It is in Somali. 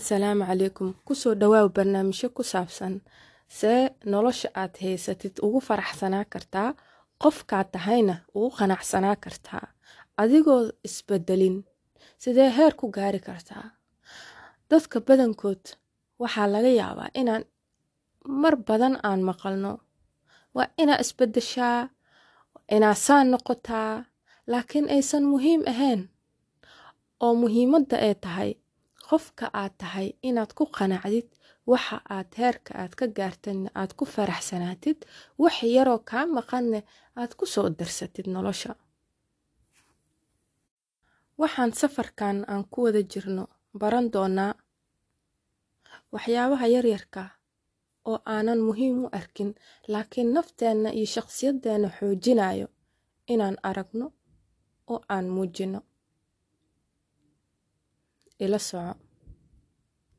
asalaamu calaykum. Kusoo dhawaaw barnaamijyo ku saabsan see nolosha aad haysatid ugu faraxsanaa kartaa qofkaad tahayna ugu qanacsanaa kartaa adigoo isbedelin sidee heer ku gaari kartaa? Dadka badankood waxaa laga yaabaa inaan mar badan aan maqalno. Waa inaa isbedeshaa inaa saan noqotaa laakiin aysan muhiim ahayn oo muhiimadda ee tahay qofka aad tahay inaad ku qanacdid waxa aad heerka aad ka gaartayna aad ku faraxsanaatid wax yaroo kaa maqanne aad ku soo darsatid nolosha. Waxaan safarkan aan ku wada jirno baran doonaa waxyaabaha yaryarka oo aanan muhiim u arkin laakiin nafteenna iyo shaqsiyadeenna xoojinayo inaan aragno oo aan muujino ila soco